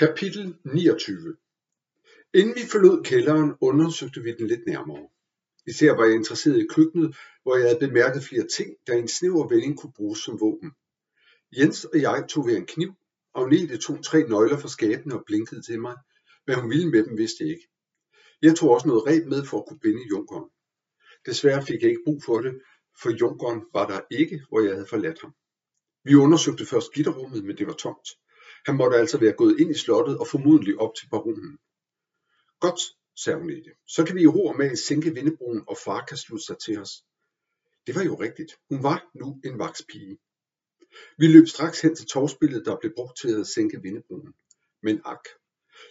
Kapitel 29 Inden vi forlod kælderen, undersøgte vi den lidt nærmere. Især var jeg interesseret i køkkenet, hvor jeg havde bemærket flere ting, der en snæver vending kunne bruges som våben. Jens og jeg tog ved en kniv, og Agnete tog tre nøgler fra skabene og blinkede til mig. Hvad hun ville med dem, vidste jeg ikke. Jeg tog også noget reb med for at kunne binde junkeren. Desværre fik jeg ikke brug for det, for junkeren var der ikke, hvor jeg havde forladt ham. Vi undersøgte først gitterrummet, men det var tomt. Han måtte altså være gået ind i slottet og formodentlig op til baronen. Godt, sagde Agnete. Så kan vi i ro og mag sænke vindebroen, og far kan slutte sig til os. Det var jo rigtigt. Hun var nu en vakspige. Vi løb straks hen til torvspillet, der blev brugt til at sænke vindebroen. Men ak.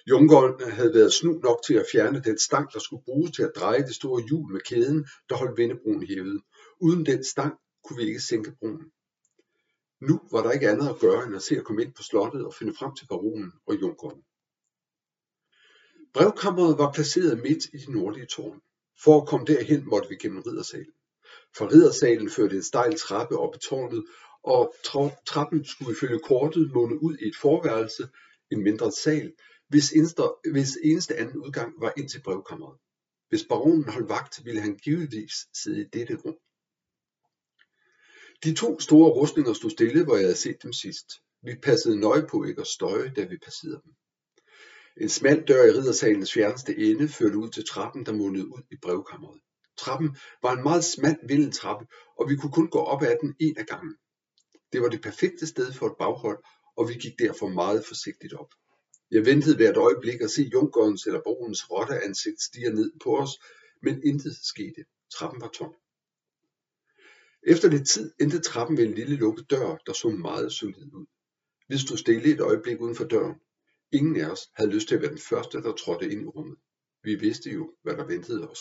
Junkeren havde været snu nok til at fjerne den stang, der skulle bruges til at dreje det store hjul med kæden, der holdt vindebroen hævet. Uden den stang kunne vi ikke sænke broen. Nu var der ikke andet at gøre end at se at komme ind på slottet og finde frem til baronen og junkeren. Brevkammeret var placeret midt i det nordlige tårn. For at komme derhen måtte vi gennem riddersalen. For riddersalen førte en stejl trappe op i tårnet, og trappen skulle ifølge kortet munde ud i et forværelse, en mindre sal, hvis eneste, hvis eneste anden udgang var ind til brevkammeret. Hvis baronen holdt vagt, ville han givetvis sidde i dette rum. De to store rustninger stod stille, hvor jeg havde set dem sidst. Vi passede nøje på ikke at støje, da vi passerede dem. En smal dør i riddersalens fjerneste ende førte ud til trappen, der mundede ud i brevkammeret. Trappen var en meget smal vindeltrappe, og vi kunne kun gå op ad den en af gangen. Det var det perfekte sted for et baghold, og vi gik derfor meget forsigtigt op. Jeg ventede hvert øjeblik at se junkerens eller baronens rotteansigt stige ned på os, men intet skete. Trappen var tom. Efter lidt tid endte trappen ved en lille lukket dør, der så meget solid ud. Vi stod stille et øjeblik uden for døren. Ingen af os havde lyst til at være den første, der trådte ind i rummet. Vi vidste jo, hvad der ventede os.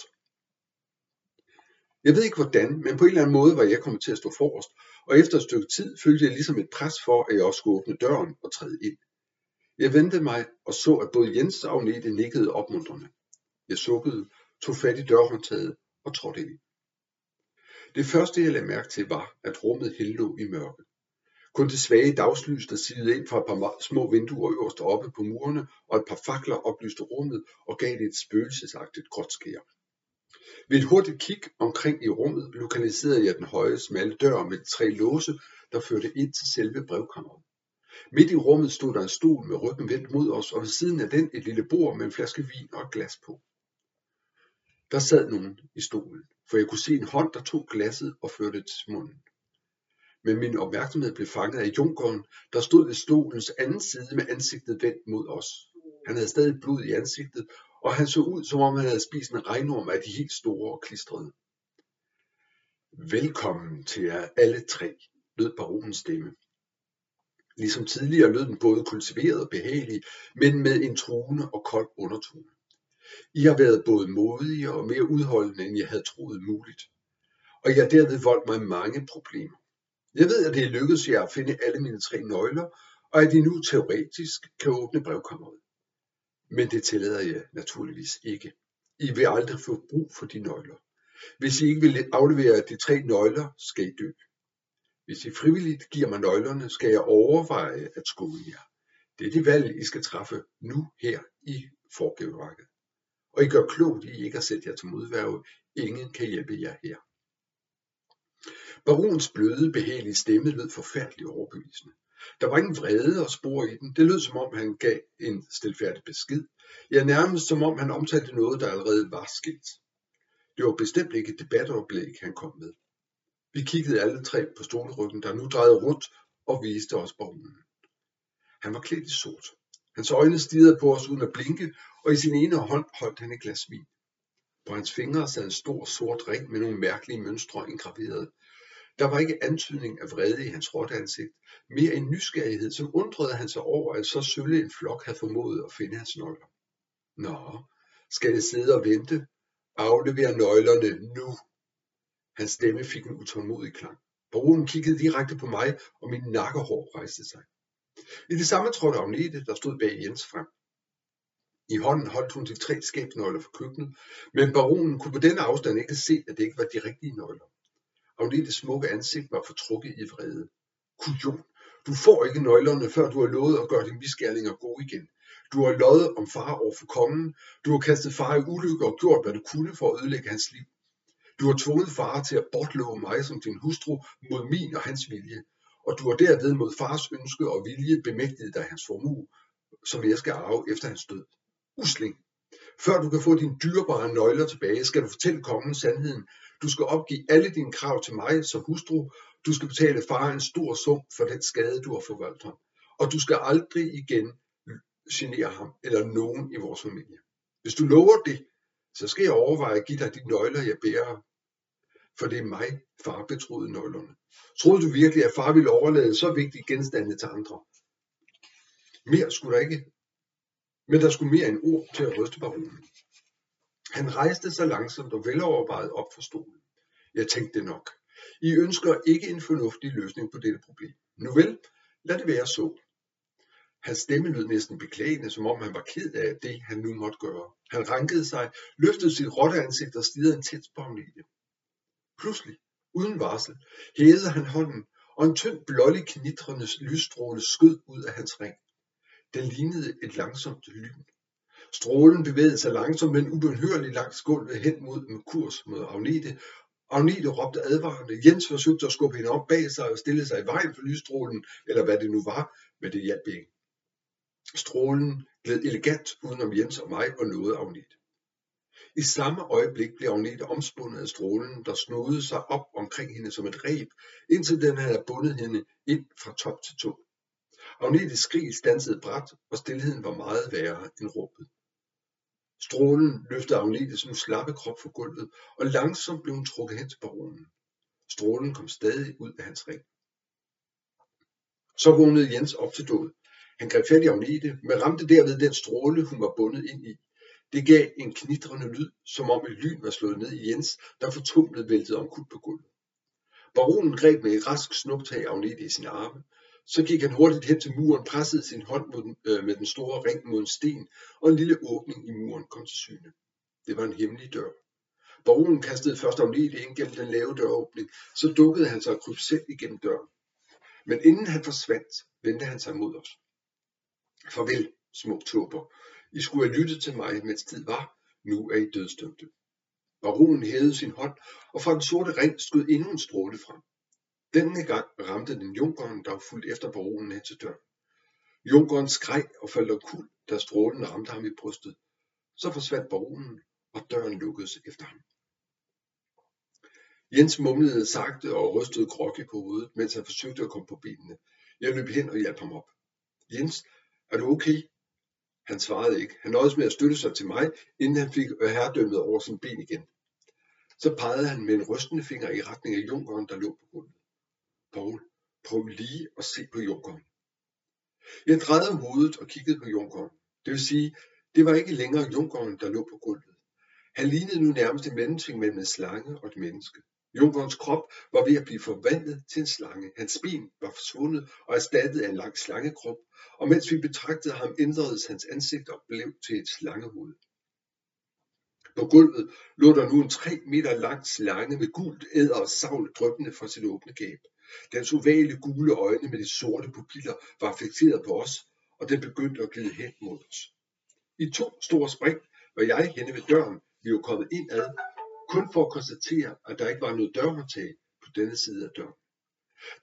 Jeg ved ikke hvordan, men på en eller anden måde var jeg kommet til at stå forrest, og efter et stykke tid følte jeg ligesom et pres for, at jeg også skulle åbne døren og træde ind. Jeg vendte mig og så, at både Jens og Agnete nikkede opmuntrende. Jeg sukkede, tog fat i dørhåndtaget og trådte ind. Det første jeg lagde mærke til var, at rummet lå i mørke. Kun det svage dagslys, der sidede ind fra et par små vinduer øverst oppe på murene, og et par fakler oplyste rummet og gav det et spøgelsesagtigt gråt skær. Ved et hurtigt kig omkring i rummet lokaliserede jeg den høje, smalle dør med tre låse, der førte ind til selve brevkammeret. Midt i rummet stod der en stol med ryggen vendt mod os, og ved siden af den et lille bord med en flaske vin og et glas på. Der sad nogen i stolen, for jeg kunne se en hånd, der tog glasset og førte det til munden. Men min opmærksomhed blev fanget af junkeren, der stod ved stolens anden side med ansigtet vendt mod os. Han havde stadig blod i ansigtet, og han så ud, som om han havde spist en regnorm af de helt store og klistrede. Velkommen til jer alle tre, lød baronens stemme. Ligesom tidligere lød den både kultiveret og behagelig, men med en truende og kold undertone. I har været både modige og mere udholdende, end jeg havde troet muligt. Og jeg har derved voldt mig mange problemer. Jeg ved, at det er lykkedes jer at finde alle mine tre nøgler, og at I nu teoretisk kan åbne brevkammeret. Men det tillader jeg naturligvis ikke. I vil aldrig få brug for de nøgler. Hvis I ikke vil aflevere de tre nøgler, skal I dø. Hvis I frivilligt giver mig nøglerne, skal jeg overveje at skåne jer. Det er det valg, I skal træffe nu her i forgævværket. Og I gør klogt i ikke at sætte jer til modværge. Ingen kan hjælpe jer her. Barons bløde, behagelige stemme lød forfærdeligt overbevisende. Der var ingen vrede og spor i den. Det lød som om han gav en stilfærdig besked. Ja, nærmest som om han omtalte noget, der allerede var sket. Det var bestemt ikke et debatoplæg, han kom med. Vi kiggede alle tre på stoleryggen, der nu drejede rundt og viste os baronen. Han var klædt i sort. Hans øjne stirrede på os uden at blinke, og i sin ene hånd holdt han et glas vin. På hans fingre sad en stor sort ring med nogle mærkelige mønstre indgraveret. Der var ikke antydning af vrede i hans råt ansigt, mere en nysgerrighed, som undrede han sig over, at så sølle en flok havde formået at finde hans nøgler. Nå, skal det sidde og vente? Aflever nøglerne nu. Hans stemme fik en utålmodig klang. Baronen kiggede direkte på mig, og min nakkehår rejste sig. I det samme trådte Agnete, der stod bag Jens frem. I hånden holdt hun de tre skabsnøgler for køkkenet, men baronen kunne på denne afstand ikke se, at det ikke var de rigtige nøgler. Agnetes smukke ansigt var fortrukket i vrede. Kujon, Du får ikke nøglerne, før du har lovet at gøre dine misgerninger gode igen. Du har løjet om far over for kongen. Du har kastet far i ulykke og gjort, hvad du kunne for at ødelægge hans liv. Du har tvunget far til at bortlove mig som din hustru mod min og hans vilje. Og du har derved mod fars ønske og vilje bemægtiget dig hans formue, som jeg skal arve efter hans død. Usling. Før du kan få dine dyrebare nøgler tilbage, skal du fortælle kongen sandheden. Du skal opgive alle dine krav til mig som hustru. Du skal betale far en stor sum for den skade, du har forvoldt ham. Og du skal aldrig igen genere ham eller nogen i vores familie. Hvis du lover det, så skal jeg overveje at give dig de nøgler, jeg bærer. For det er mig, far betroede nøglerne. Troede du virkelig, at far ville overlade så vigtige genstande til andre? Mere skulle der ikke, men der skulle mere end ord til at ryste baronen. Han rejste sig langsomt og velovervejet op fra stolen. Jeg tænkte nok. I ønsker ikke en fornuftig løsning på dette problem. Nu vel, lad det være så. Hans stemme lød næsten beklagende, som om han var ked af det, han nu måtte gøre. Han rankede sig, løftede sit rotteansigt og stirrede intens på Agnete. Pludselig, uden varsel, hævede han hånden, og en tynd blålig knitrende lysstråle skød ud af hans ring. Den lignede et langsomt lyn. Strålen bevægede sig langsomt, men ubehørligt langs gulvet hen mod med kurs mod Agnete. Agnete råbte advarende. Jens forsøgte at skubbe hende op bag sig og stille sig i vejen for lysstrålen, eller hvad det nu var, men det hjalp ikke. Strålen gled elegant udenom Jens og mig og nåede Agnete. I samme øjeblik blev Agnete omspundet af strålen, der snodede sig op omkring hende som et reb, indtil den havde bundet hende ind fra top til to. Agnetes skrig stansede bræt, og stillheden var meget værre end råbet. Strålen løftede Agnetes nu slappe krop fra gulvet, og langsomt blev hun trukket hen til baronen. Strålen kom stadig ud af hans ring. Så vågnede Jens op til død. Han greb fat i Agnete, men ramte derved den stråle, hun var bundet ind i. Det gav en knitrende lyd, som om et lyn var slået ned i Jens, der fortumlet væltede omkuld på gulvet. Baronen greb med et rask snuptag Agnete i sin arme. Så gik han hurtigt hen til muren, pressede sin hånd mod den, øh, med den store ring mod en sten, og en lille åbning i muren kom til syne. Det var en hemmelig dør. Baronen kastede først Agnete ind gennem den lave døråbning, så dukkede han sig og kryb selv igennem døren. Men inden han forsvandt, vendte han sig mod os. Farvel, små tåber. I skulle have lyttet til mig, mens tid var. Nu er I dødstømte. Baronen hævede sin hånd, og fra den sorte ring skød endnu en stråle frem. Denne gang ramte den junkeren, der var fuldt efter baronen hen til døren. Junkeren skreg og faldt omkuld, da strålen ramte ham i brystet. Så forsvandt baronen, og døren lukkedes efter ham. Jens mumlede sagte og rystede Grokke på hovedet, mens han forsøgte at komme på benene. Jeg løb hen og hjalp ham op. Jens, er du okay? Han svarede ikke. Han nøjedes med at støtte sig til mig, inden han fik herredømmet over sin ben igen. Så pegede han med en rystende finger i retning af junkeren, der lå på gulvet. Paul, prøv lige at se på junkeren. Jeg drejede hovedet og kiggede på junkeren. Det vil sige, det var ikke længere junkeren, der lå på gulvet. Han lignede nu nærmest en mellemting mellem en slange og et menneske. Junkerens krop var ved at blive forvandlet til en slange. Hans ben var forsvundet og erstattet af en lang slangekrop, og mens vi betragtede ham, ændredes hans ansigt og blev til et slangehoved. På gulvet lå der nu en 3 meter lang slange med gult æder og savl drøbende fra sit åbne gab. Dens ovale gule øjne med de sorte pupiller var fixeret på os, og den begyndte at glide hen mod os. I to store spring var jeg henne ved døren. Vi var kommet ind ad, kun for at konstatere, at der ikke var noget dørhåndtag på denne side af døren.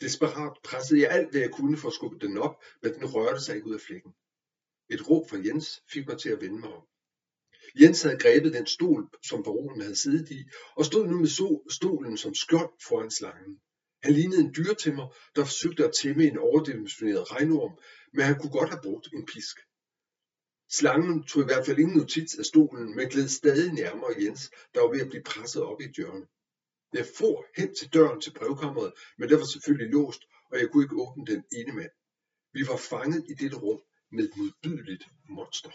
Desperat pressede jeg alt, hvad jeg kunne for at skubbe den op, men den rørte sig ikke ud af flækken. Et råb fra Jens fik mig til at vende mig om. Jens havde grebet den stol, som baronen havde siddet i, og stod nu med stolen som skjold foran slangen. Han lignede en dyretimmer, der forsøgte at tæmme en overdimensioneret regnorm, men han kunne godt have brugt en pisk. Slangen tog i hvert fald ingen notits af stolen, men gled stadig nærmere Jens, der var ved at blive presset op i hjørne. Jeg for hen til døren til brevkammeret, men den var selvfølgelig låst, og jeg kunne ikke åbne den ene mand. Vi var fanget i dette rum med et modbydeligt monster.